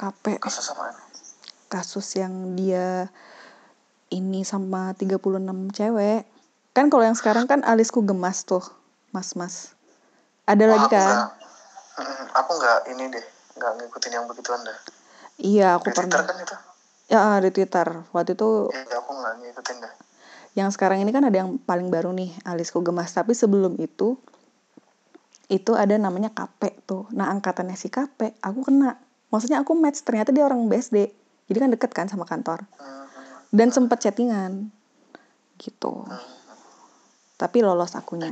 KP kasus apa kasus yang dia ini sama 36 cewek. Kan kalau yang sekarang kan alisku gemas tuh mas mas ada Wah, lagi aku kan? nggak Mm-mm, aku nggak ini deh nggak ngikutin yang begituan dah iya aku di Twitter pernah. kan itu? Ya di twitter. Waktu itu iya aku nggak ngikutin dah yang sekarang ini kan ada yang paling baru nih alisku gemas. Tapi sebelum itu itu ada namanya KP tuh. Nah angkatannya si KP aku kena maksudnya aku match ternyata dia orang BSD jadi kan deket kan sama kantor. Dan sempet chattingan. Gitu. Tapi lolos akunya.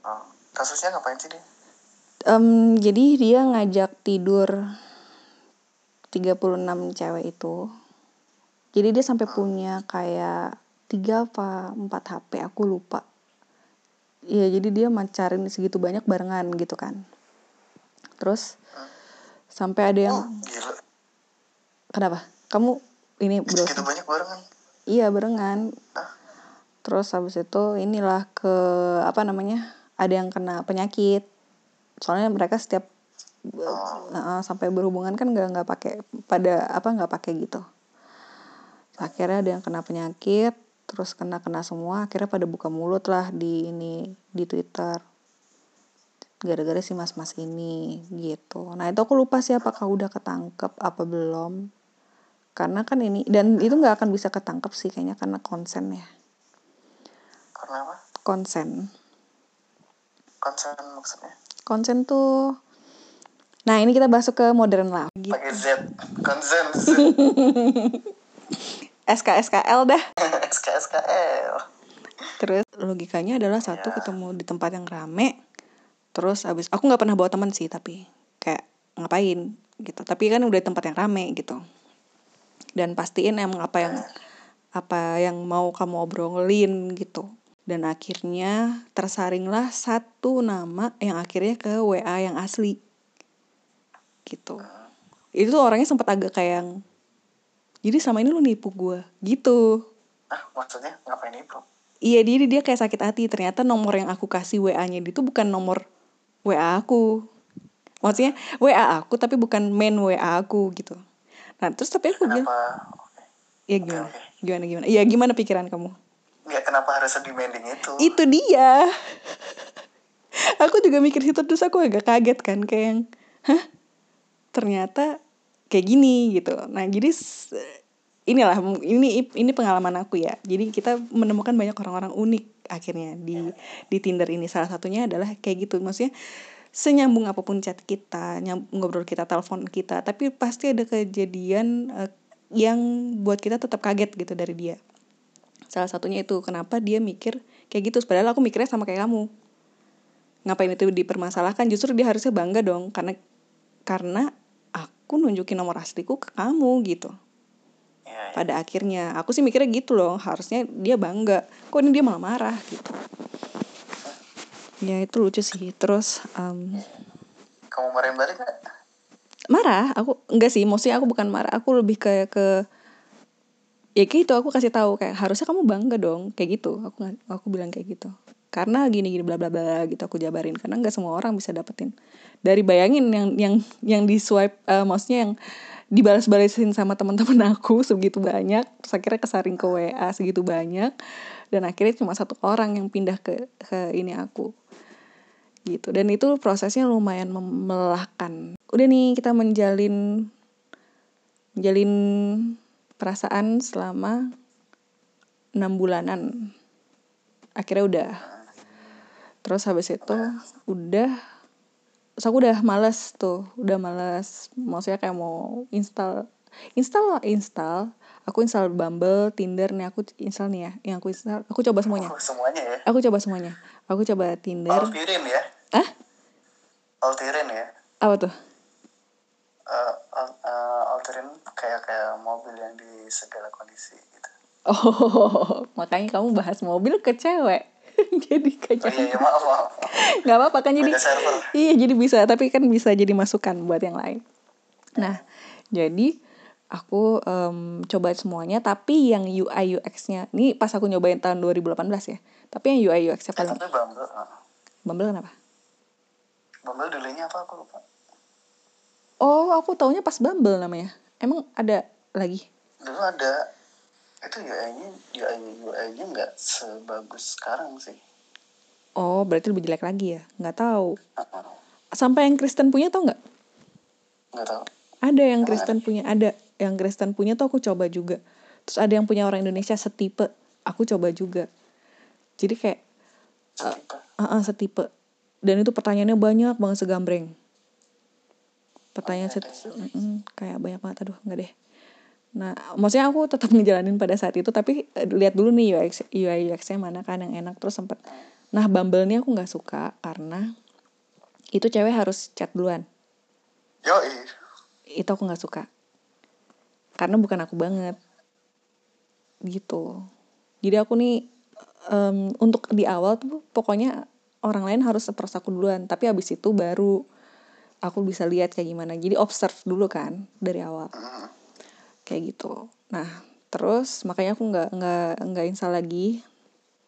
Oh. kasusnya ngapain sih dia Em, jadi dia ngajak tidur 36 cewek itu. Jadi dia sampai punya kayak tiga apa empat HP aku lupa. Iya jadi dia macarin segitu banyak barengan gitu kan. Terus sampai ada yang oh gila. Kenapa? Kamu ini segitu browsing banyak barengan. Iya barengan. Hah? terus habis itu inilah ke apa namanya ada yang kena penyakit. Soalnya mereka setiap oh. uh, sampai berhubungan kan nggak nggak pakai pada apa nggak pakai gitu. Akhirnya ada yang kena penyakit terus kena kena semua akhirnya pada buka mulut lah di ini di twitter gara-gara si mas-mas ini gitu. Nah itu aku lupa sih apakah udah ketangkep apa belum. Karena kan ini dan itu nggak akan bisa ketangkep sih kayaknya karena konsen ya. Karena apa? Konsen. Konsen maksudnya? Konsen tuh nah ini kita masuk ke modern lah. Gitu. pakai Z. Konsen. SKSKL dah. SKSKL terus logikanya adalah satu Ya. ketemu di tempat yang rame terus abis aku nggak pernah bawa teman sih tapi kayak ngapain? gitu. Tapi kan udah tempat yang rame gitu. Dan pastiin emang apa yang apa yang mau kamu obrolin gitu. Dan akhirnya tersaringlah satu nama yang akhirnya ke WA yang asli. Gitu. Itu tuh orangnya sempat agak kayak yang jadi sama ini lu nipu gue gitu. Ah maksudnya ngapain itu Iya dia dia kayak sakit hati. Ternyata nomor yang aku kasih WA-nya itu bukan nomor WA aku. Maksudnya WA aku tapi bukan main WA aku gitu. Nah terus tapi aku bilang, kenapa ya gimana, oke. gimana gimana, iya gimana pikiran kamu? ya kenapa harus demanding itu Itu dia. aku juga mikir situ terus aku agak kaget kan kayak yang, hah ternyata kayak gini gitu. Nah jadi inilah ini ini pengalaman aku ya. Jadi kita menemukan banyak orang-orang unik akhirnya di di Tinder ini. Salah satunya adalah kayak gitu. Maksudnya senyambung apa pun chat kita, nyam- ngobrol kita, telepon kita, tapi pasti ada kejadian eh, yang buat kita tetap kaget gitu dari dia. Salah satunya itu kenapa dia mikir kayak gitu. Padahal aku mikirnya sama kayak kamu. Ngapain itu dipermasalahkan? Justru dia harusnya bangga dong karena karena aku nunjukin nomor asliku ke kamu gitu ya, ya. Pada akhirnya. Aku sih mikirnya gitu loh harusnya dia bangga. Kok ini dia malah marah gitu. Ya itu lucu sih. Terus em, kamu marahin balik gak? marah? Aku enggak sih. Maksudnya aku bukan marah. Aku lebih kayak ke ya kayak gitu. Aku kasih tahu kayak harusnya kamu bangga dong. Kayak gitu. Aku aku bilang kayak gitu. Karena gini gini bla bla bla gitu aku jabarin. Karena nggak semua orang bisa dapetin. Dari bayangin yang yang yang di swipe eh, maksudnya yang dibalas-balasin sama teman-teman aku segitu banyak. Terus akhirnya kesaring ke WA segitu banyak. Dan akhirnya cuma satu orang yang pindah ke ke ini aku. Gitu. Dan itu prosesnya lumayan melelahkan. Udah nih kita menjalin menjalin perasaan selama enam bulanan. Akhirnya udah. Terus habis itu udah terus aku udah males tuh udah males. Maksudnya kayak mau install install install. Aku install Bumble Tinder nih aku install nih ya yang aku install. Aku coba semuanya. Oh, semuanya ya? Aku coba semuanya. Aku coba Tinder. Altirin ya? Ah Altirin ya? Apa tuh? Eh, al- eh, Altirin kayak kayak mobil yang di segala kondisi gitu. Oh makanya kamu bahas mobil ke cewek jadi oh kacau iya, iya maaf maaf nggak apa-apa kan jadi iya jadi bisa tapi kan bisa jadi masukan buat yang lain. Nah jadi aku em, coba semuanya tapi yang UI UX-nya ini pas aku nyobain tahun 2018 ya tapi yang UI UX-nya eh, paling Bumble eh, Bumble kenapa? Bumble dulunya apa? Aku lupa. Oh, aku taunya pas Bumble namanya. Emang ada lagi? dulu ada itu UI-nya UI UI-nya nggak sebagus sekarang sih Oh, berarti lebih jelek lagi ya? Nggak tahu. Uh-uh. Sampai yang Kristen punya tau nggak? nggak tahu Ada yang Kristen punya, ada. Yang Kristen punya tuh aku coba juga. Terus ada yang punya orang Indonesia setipe, aku coba juga. Jadi kayak setipe ah ah, setipe. Dan itu pertanyaannya banyak banget segambreng. Pertanyaan Oh, set, ada. mm, kayak banyak banget, aduh nggak deh. Nah, maksudnya aku tetap ngejalanin pada saat itu, tapi eh, lihat dulu nih UX, UI UX-nya mana kan yang enak terus sempet. Nah, Bumble nih aku nggak suka karena itu cewek harus chat duluan. yoi Itu aku nggak suka. Karena bukan aku banget. Gitu. Jadi aku nih em, untuk di awal tuh pokoknya orang lain harus approach aku duluan, tapi abis itu baru aku bisa lihat kayak gimana. Jadi observe dulu kan dari awal. Mm. Kayak gitu. Nah terus makanya aku nggak nggak nggak install lagi.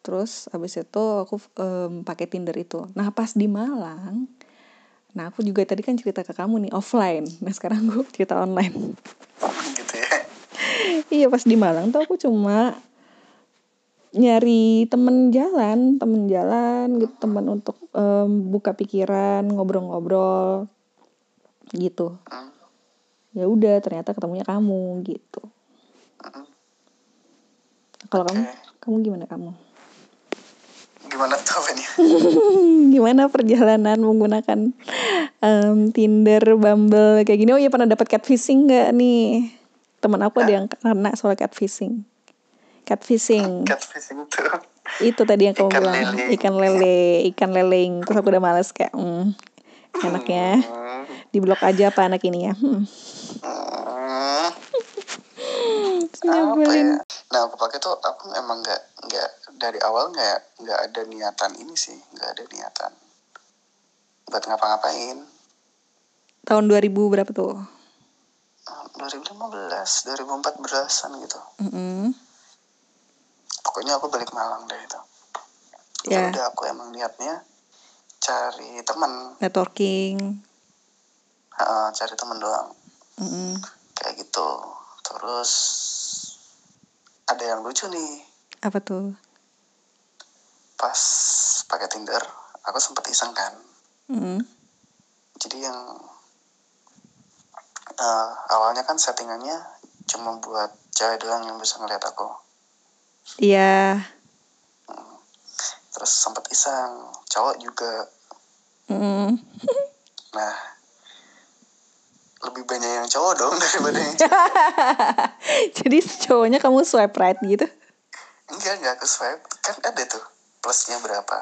Terus abis itu aku em, pakai Tinder itu. Nah pas di Malang nah aku juga tadi kan cerita ke kamu nih offline. Nah sekarang gue cerita online. Gitu ya? Iya pas di Malang tuh aku cuma nyari temen jalan temen jalan gitu temen untuk em, buka pikiran ngobrol-ngobrol gitu. Mm. Ya udah ternyata ketemunya kamu gitu Mm. kalau kamu Oke. kamu gimana kamu gimana tuh gimana perjalanan menggunakan em, Tinder, Bumble kayak gini? Oh iya pernah dapat catfishing nggak nih? Temen aku ada yang kena soal catfishing. Catfishing catfishing tuh itu tadi yang kamu Ikan bilang lele. ikan lele, ikan leleng. Terus aku udah males kayak, hmm, enaknya Hmm. Di blok aja apa anak ini ya? Hmm. Hmm. apa Nyebelin. ya nah aku pakai tuh aku emang nggak nggak dari awal nggak nggak ada niatan ini sih nggak ada niatan buat ngapa-ngapain Tahun 2000 berapa tuh? Hmm, 2015 2014an gitu Mm-mm. pokoknya aku balik Malang deh itu ya Ya, udah aku emang niatnya cari teman networking. Cari teman doang Mm-mm. kayak gitu terus ada yang lucu nih Apa tuh? pas pakai Tinder aku sempet iseng kan Mm-mm. jadi yang eh, awalnya kan settingannya cuma buat cewek doang yang bisa ngeliat aku Iya. terus sempet iseng cowok juga Mm-mm. nah lebih banyak yang cowok dong daripada yang cewek Jadi cowoknya kamu swipe right gitu? enggak enggak aku swipe kan ada tuh plusnya berapa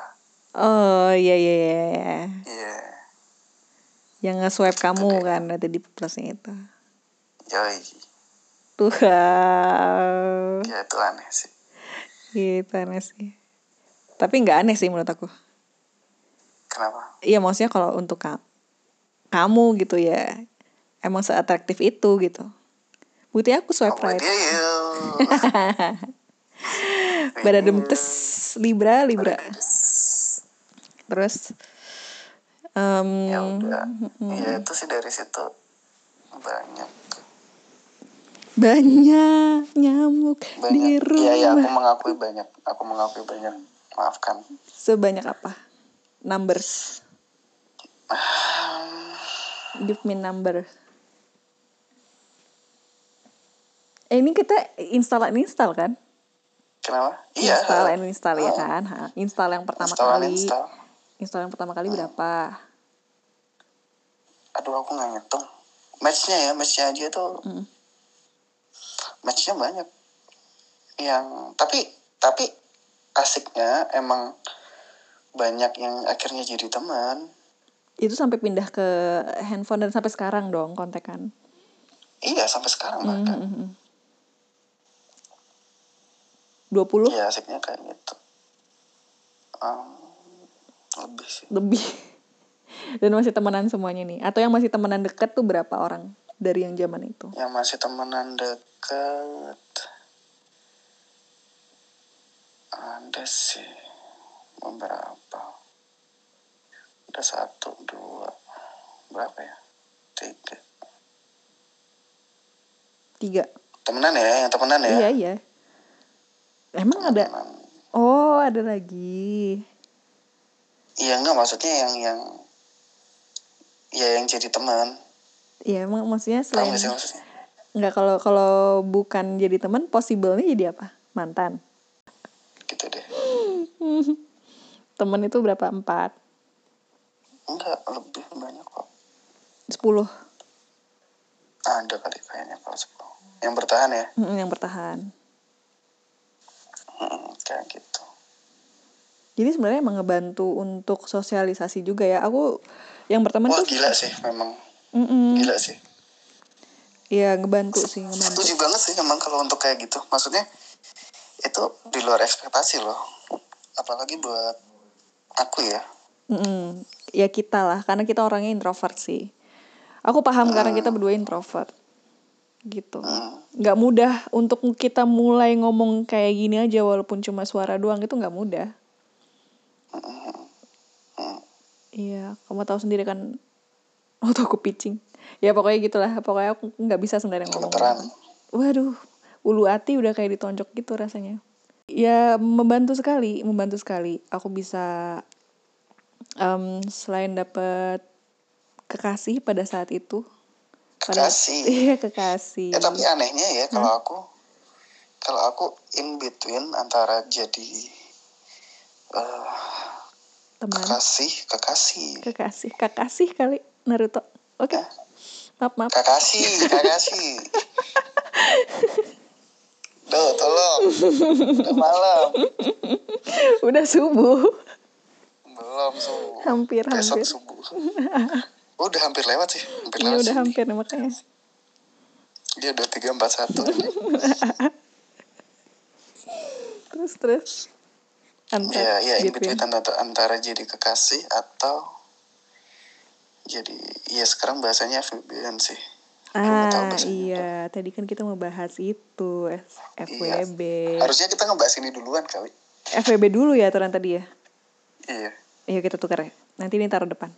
Oh iya iya iya. iya. iya Yang nge-swipe kamu deh. kan ada di plusnya itu. yoi Tuhan. ya itu aneh sih Gitu aneh sih. Tapi nggak aneh sih menurut aku. kenapa Iya maksudnya kalau untuk ka kamu gitu ya. Emang seatraktif itu gitu. Bukti aku swipe oh right. dia ya Badadem tes Libra Libra. Terus em, ya udah ya itu sih dari situ banyak banyak nyamuk di banyak rumah. iya ya aku mengakui banyak aku mengakui banyak maafkan Sebanyak apa? Numbers. Give me number. Eh ini kita install install kan? kenapa iya Install and install ya Oh. kan? Ha, Install yang pertama install kali. install Install yang pertama kali berapa? aduh aku nggak ngitung matchnya ya matchnya aja tuh Mm. matchnya banyak yang tapi tapi asiknya emang banyak yang akhirnya jadi teman Itu sampai pindah ke handphone dan sampai sekarang dong kontekan. iya sampai sekarang bahkan mm, mm. 20 iya asiknya kayak gitu. Em, lebih sih. Lebih. Dan masih temenan semuanya nih. Atau yang masih temenan deket tuh berapa orang dari yang zaman itu? yang masih temenan deket ada sih beberapa. Ada satu dua berapa ya? Tiga. Tiga. Temenan ya yang temenan ya? Iya iya emang ada? Oh ada lagi. Iya enggak maksudnya yang yang ya yang jadi teman. Iya emang maksudnya selain nggak sih maksudnya? Nggak kalau kalau bukan jadi teman possible-nya jadi apa? Mantan. Gitu deh. Temen itu berapa? Empat? Enggak lebih banyak kok. Sepuluh. Ada kali kayaknya kalau sepuluh. Yang bertahan ya? Mm, yang bertahan kayak gitu. Jadi sebenarnya emang ngebantu untuk sosialisasi juga ya. Aku yang berteman wah tuh gila sih memang. Mm-mm. gila sih. Iya ngebantu sih ngebantu. setuju banget sih emang kalau untuk kayak gitu. Maksudnya itu di luar ekspektasi loh. Apalagi buat aku ya. Mm-mm. Ya kita lah karena kita orangnya introvert sih. Aku paham karena kita berdua introvert gitu. hmm, Nggak mudah untuk kita mulai ngomong kayak gini aja walaupun cuma suara doang itu nggak mudah. Iya, kamu tahu sendiri kan waktu aku pitching. Ya pokoknya gitulah, pokoknya aku nggak bisa sebenarnya ngomong. Waduh, ulu hati udah kayak ditonjok gitu rasanya. Ya membantu sekali, membantu sekali. Aku bisa em, selain dapat kekasih pada saat itu. Pada, Kekasih? Iya kekasih. ya tapi anehnya ya kalau aku kalau aku in between antara jadi eh, Teman, kekasih kekasih kekasih, kekasih kali Naruto. Oke, Ya. maaf maaf. kakasih kakasih Duh, tolong udah malam Udah subuh, belum subuh hampir besok hampir. subuh udah hampir lewat sih hampir Iya lewat udah sih. hampir makanya. dia udah tiga empat satu Terus terus. Antar ya ya in gitu ya. antara, antara jadi kekasih atau jadi ya sekarang bahasanya FWB-an sih Ah iya, tadi kan kita mau bahas itu S- Iya. FWB. harusnya kita ngebahas ini duluan kali FWB dulu ya aturan tadi ya. iya Iya kita tukar ya. Nanti ini taruh depan.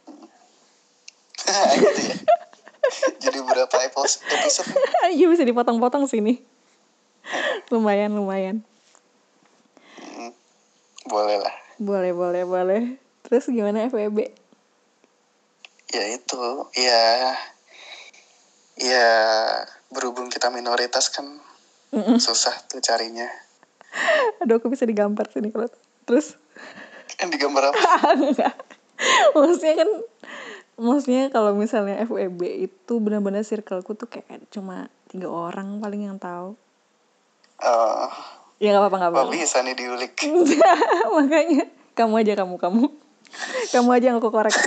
gitu ya jadi berapa episode Iya bisa dipotong-potong sini. lumayan lumayan. Hmm, boleh lah Boleh boleh boleh. Terus gimana FWB? ya itu ya ya berhubung kita minoritas kan Mm-mm. susah tuh carinya Aduh aku bisa digambar sini kalau terus. kan digambar apa maksudnya kan maksudnya kalau misalnya FWB itu benar-benar circleku tuh kayak cuma tiga orang paling yang tahu. Eh, Ya nggak apa-apa nggak apa-apa. bisa nih diulik. Makanya kamu aja kamu kamu. Kamu aja yang aku korek.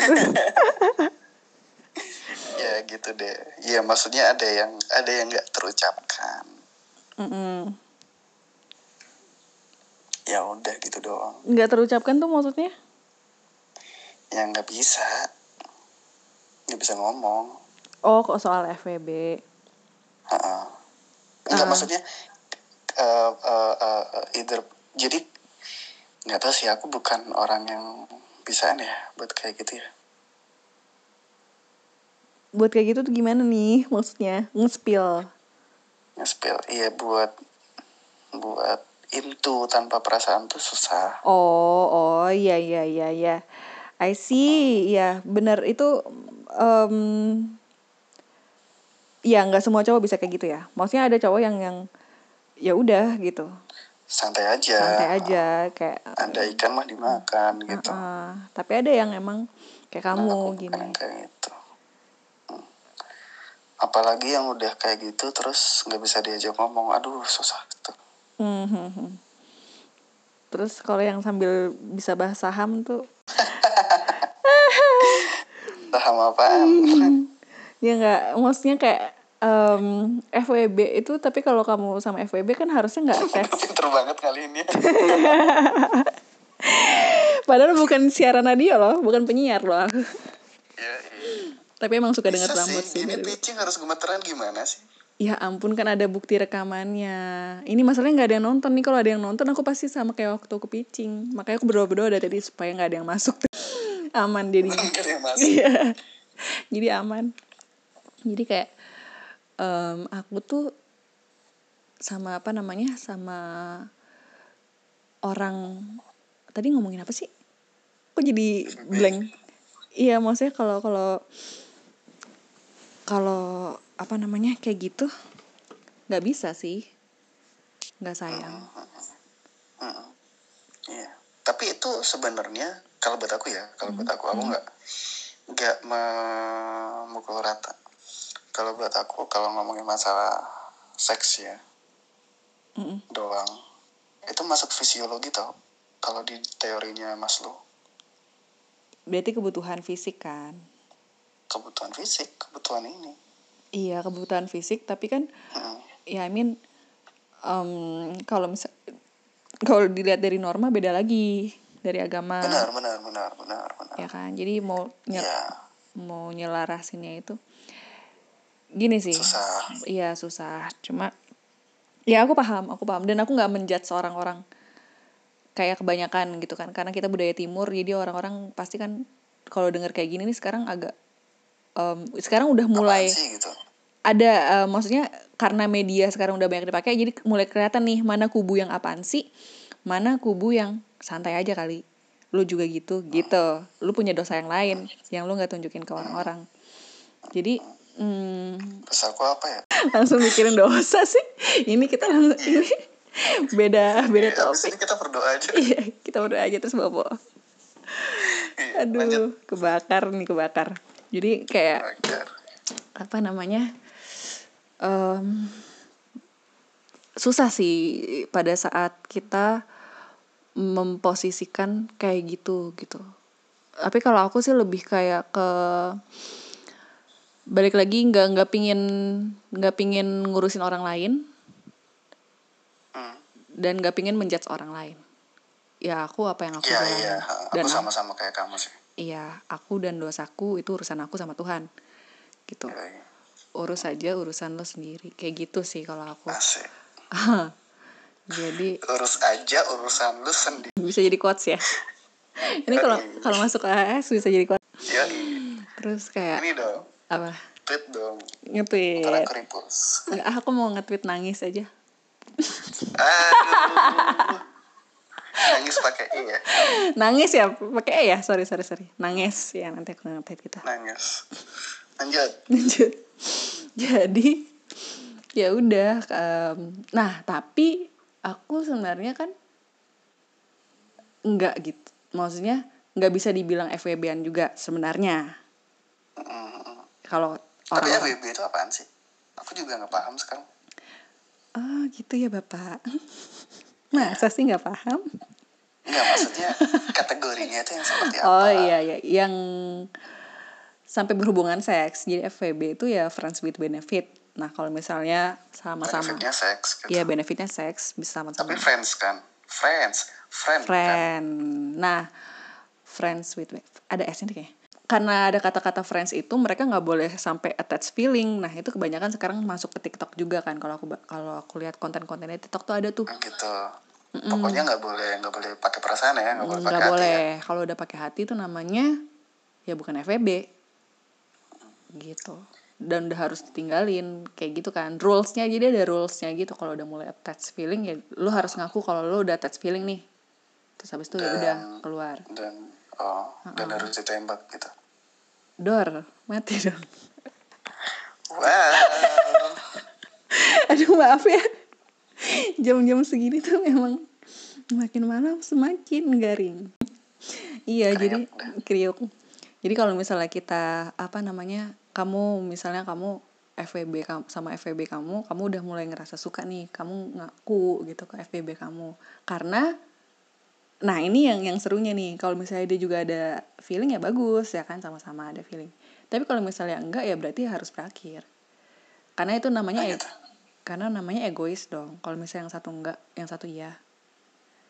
Ya gitu deh. Ya maksudnya ada yang ada yang nggak terucapkan. Mm-mm. ya udah gitu doang. Nggak terucapkan tuh maksudnya? Yang nggak bisa nggak bisa ngomong. Oh kok soal FWB Heeh. nggak Ah. maksudnya eh eh, eh, either jadi nggak tahu sih aku bukan orang yang bisaan ya buat kayak gitu ya. Buat kayak gitu tuh gimana nih maksudnya? Nge-spill? Nge-spill iya buat buat into tanpa perasaan tuh susah. Oh oh iya iya iya iya I see. Ya benar itu em ya nggak semua cowok bisa kayak gitu ya. Maksudnya ada cowok yang yang ya udah gitu. Santai aja. Santai aja kayak ada ikan mah dimakan gitu. "Ah." tapi ada yang emang kayak Nah, kamu bukan gini. kayak gitu. Hmm. apalagi yang udah kayak gitu terus nggak bisa diajak ngomong. Aduh susah gitu. Hmm, hmm. Terus kalau yang sambil bisa bahas saham tuh paham apaan. Ya nggak maksudnya kayak em, FWB itu tapi kalau kamu sama FWB kan harusnya nggak tes. Pinter banget kali ini. Padahal bukan siaran radio loh bukan penyiar loh. Ya, iya. tapi emang suka dengar rambut sih, sih ini dari- pitching harus gemeteran gimana sih? Ya ampun kan ada bukti rekamannya. Ini masalahnya nggak ada yang nonton nih kalau ada yang nonton aku pasti sama kayak waktu aku pitching. Makanya aku berdoa berdoa dari tadi supaya nggak ada yang masuk aman masuk Iya. Jadi aman. Jadi kayak em, aku tuh sama apa namanya sama orang tadi ngomongin apa sih kok jadi blank iya maksudnya kalau kalau kalau apa namanya kayak gitu nggak bisa sih nggak sayang Mm-mm. Iya. Tapi itu sebenarnya kalau buat aku ya, kalau buat aku aku nggak nggak memukul rata. Kalau buat aku kalau ngomongin masalah seks ya Mm-mm. doang, itu masuk fisiologi tau. Kalau di teorinya Maslow, berarti kebutuhan fisik kan kebutuhan fisik, kebutuhan ini. iya kebutuhan fisik tapi kan Mm. ya I mean em, kalau misal kalau dilihat dari norma beda lagi dari agama. Benar, benar, benar, benar, benar. ya kan? Jadi mau nye- Iya, mau nyelarasinnya itu gini sih. Susah. iya susah. Cuma ya aku paham aku paham. Dan aku nggak menjudge seorang orang kayak kebanyakan gitu kan. Karena kita budaya timur jadi orang-orang pasti kan kalau dengar kayak gini nih sekarang agak em, sekarang udah mulai sih gitu? ada eh, maksudnya karena media sekarang udah banyak dipakai jadi mulai kelihatan nih mana kubu yang apaan sih mana kubu yang santai aja kali lu juga gitu gitu lu punya dosa yang lain yang lu nggak tunjukin ke orang-orang jadi hmm, aku apa ya? langsung mikirin dosa sih ini kita langsung ini beda beda Ya, topik ini kita berdoa aja. iya kita berdoa aja terus Iya, lanjut. aduh kebakar nih kebakar jadi kayak Agar. apa namanya em, susah sih pada saat kita memposisikan kayak gitu gitu tapi kalau aku sih lebih kayak ke balik lagi nggak nggak pingin nggak pingin ngurusin orang lain Hmm. dan nggak pingin menjudge orang lain ya aku apa yang aku jalanin iya. dan Aku sama-sama kayak kamu sih. iya aku dan dosaku itu urusan aku sama Tuhan gitu Iya, iya. urus aja urusan lo sendiri kayak gitu sih kalau aku Asik. jadi Urus aja urusan lu sendiri. bisa jadi quotes ya ini kalau kalau masuk AS bisa jadi quotes Ya, terus kayak ini dong. apa Tweet dong. nge-tweet ah, aku mau nge-tweet nangis aja Aduh. Nangis pakai E ya. nangis ya pakai E ya sorry sorry sorry nangis ya nanti aku nge-tweet kita Nangis. Lanjut. lanjut jadi ya udah em, nah tapi aku sebenarnya kan nggak gitu maksudnya nggak bisa dibilang FWB-an juga sebenarnya Mm. kalau Tapi orang FWB itu apaan sih? Aku juga nggak paham sekarang. oh gitu ya bapak masa sih nggak paham Enggak, maksudnya kategorinya itu yang seperti apa? oh iya iya yang sampai berhubungan seks jadi FWB itu ya friends with benefit nah kalau misalnya sama-sama Benefitnya seks gitu. Iya benefitnya seks bisa sama-sama Tapi friends kan? Friends. Friend, kan? friend. Nah, friends with ada S nya kayak. Karena ada kata-kata friends itu mereka nggak boleh sampai attach feeling. Nah, itu kebanyakan sekarang masuk ke TikTok juga kan. Kalau aku kalau aku lihat konten-kontennya TikTok tuh ada tuh. Gitu. Pokoknya nggak boleh nggak boleh pakai perasaan ya, nggak boleh pakai hati boleh. ya. Kalau udah pakai hati itu namanya ya bukan FVB. Gitu. Dan udah harus ditinggalin kayak gitu kan. Rulesnya jadi ada rulesnya gitu. Kalau udah mulai attach feeling ya lu harus ngaku kalau lu udah attach feeling nih. Terus habis itu ya udah keluar. Dan oh, dan harus ditembak gitu. Dor, mati dong. Wow. Aduh maaf ya. Jam-jam segini tuh memang makin malam semakin garing. Iya, jadi kriuk. Jadi kalau misalnya kita apa namanya? Kamu misalnya kamu kamu sama FWB kamu, kamu udah mulai ngerasa suka nih, kamu ngaku gitu ke FWB kamu. Karena nah ini yang yang serunya nih. Kalau misalnya dia juga ada feeling ya bagus ya kan sama-sama ada feeling. Tapi kalau misalnya enggak ya berarti harus berakhir. Karena itu namanya e- gitu. karena namanya egois dong. Kalau misalnya yang satu enggak, yang satu iya.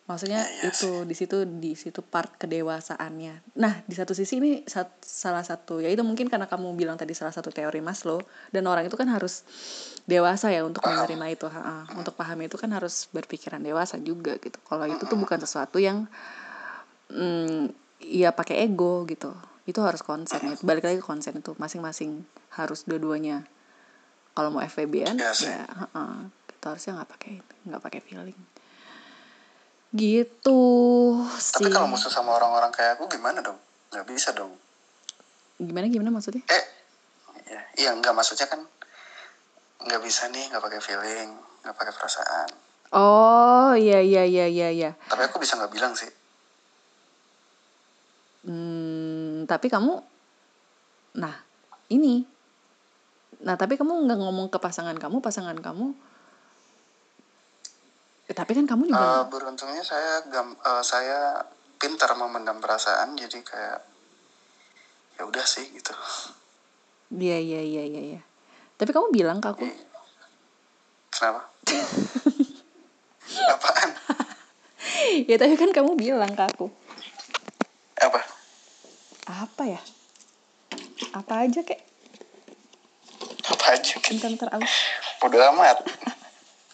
Maksudnya Iya itu di situ di situ part kedewasaannya. Nah, di satu sisi ini sat- salah satu ya itu mungkin karena kamu bilang tadi salah satu teori Maslow dan orang itu kan harus dewasa ya untuk menerima itu. Ha-ha. Untuk paham itu kan harus berpikiran dewasa juga gitu. Kalau itu tuh bukan sesuatu yang mm, ya pakai ego gitu. Itu harus konsen ya. Balik lagi ke konsen itu masing-masing harus dua-duanya. Kalau mau FVB-an Iya sih. ya ha-ha. gitu harusnya nggak pakai nggak pakai feeling gitu tapi sih. kalau musuh sama orang-orang kayak aku gimana dong? Nggak bisa dong. Gimana gimana maksudnya? Eh ya, iya nggak maksudnya kan nggak bisa nih nggak pakai feeling nggak pakai perasaan. Oh iya iya iya iya iya. Tapi aku bisa nggak bilang sih. Hmm, tapi kamu, nah ini, nah tapi kamu nggak ngomong ke pasangan kamu, pasangan kamu, tapi kan kamu juga, beruntungnya saya gam, eh, saya pintar memendam perasaan jadi kayak ya udah sih gitu. Iya iya iya iya iya. Tapi kamu bilang ke aku, kenapa? Apaan? Ya tapi kan kamu bilang ke aku, apa? Apa ya? Apa aja kek? apa aja bentar aku, bodo amat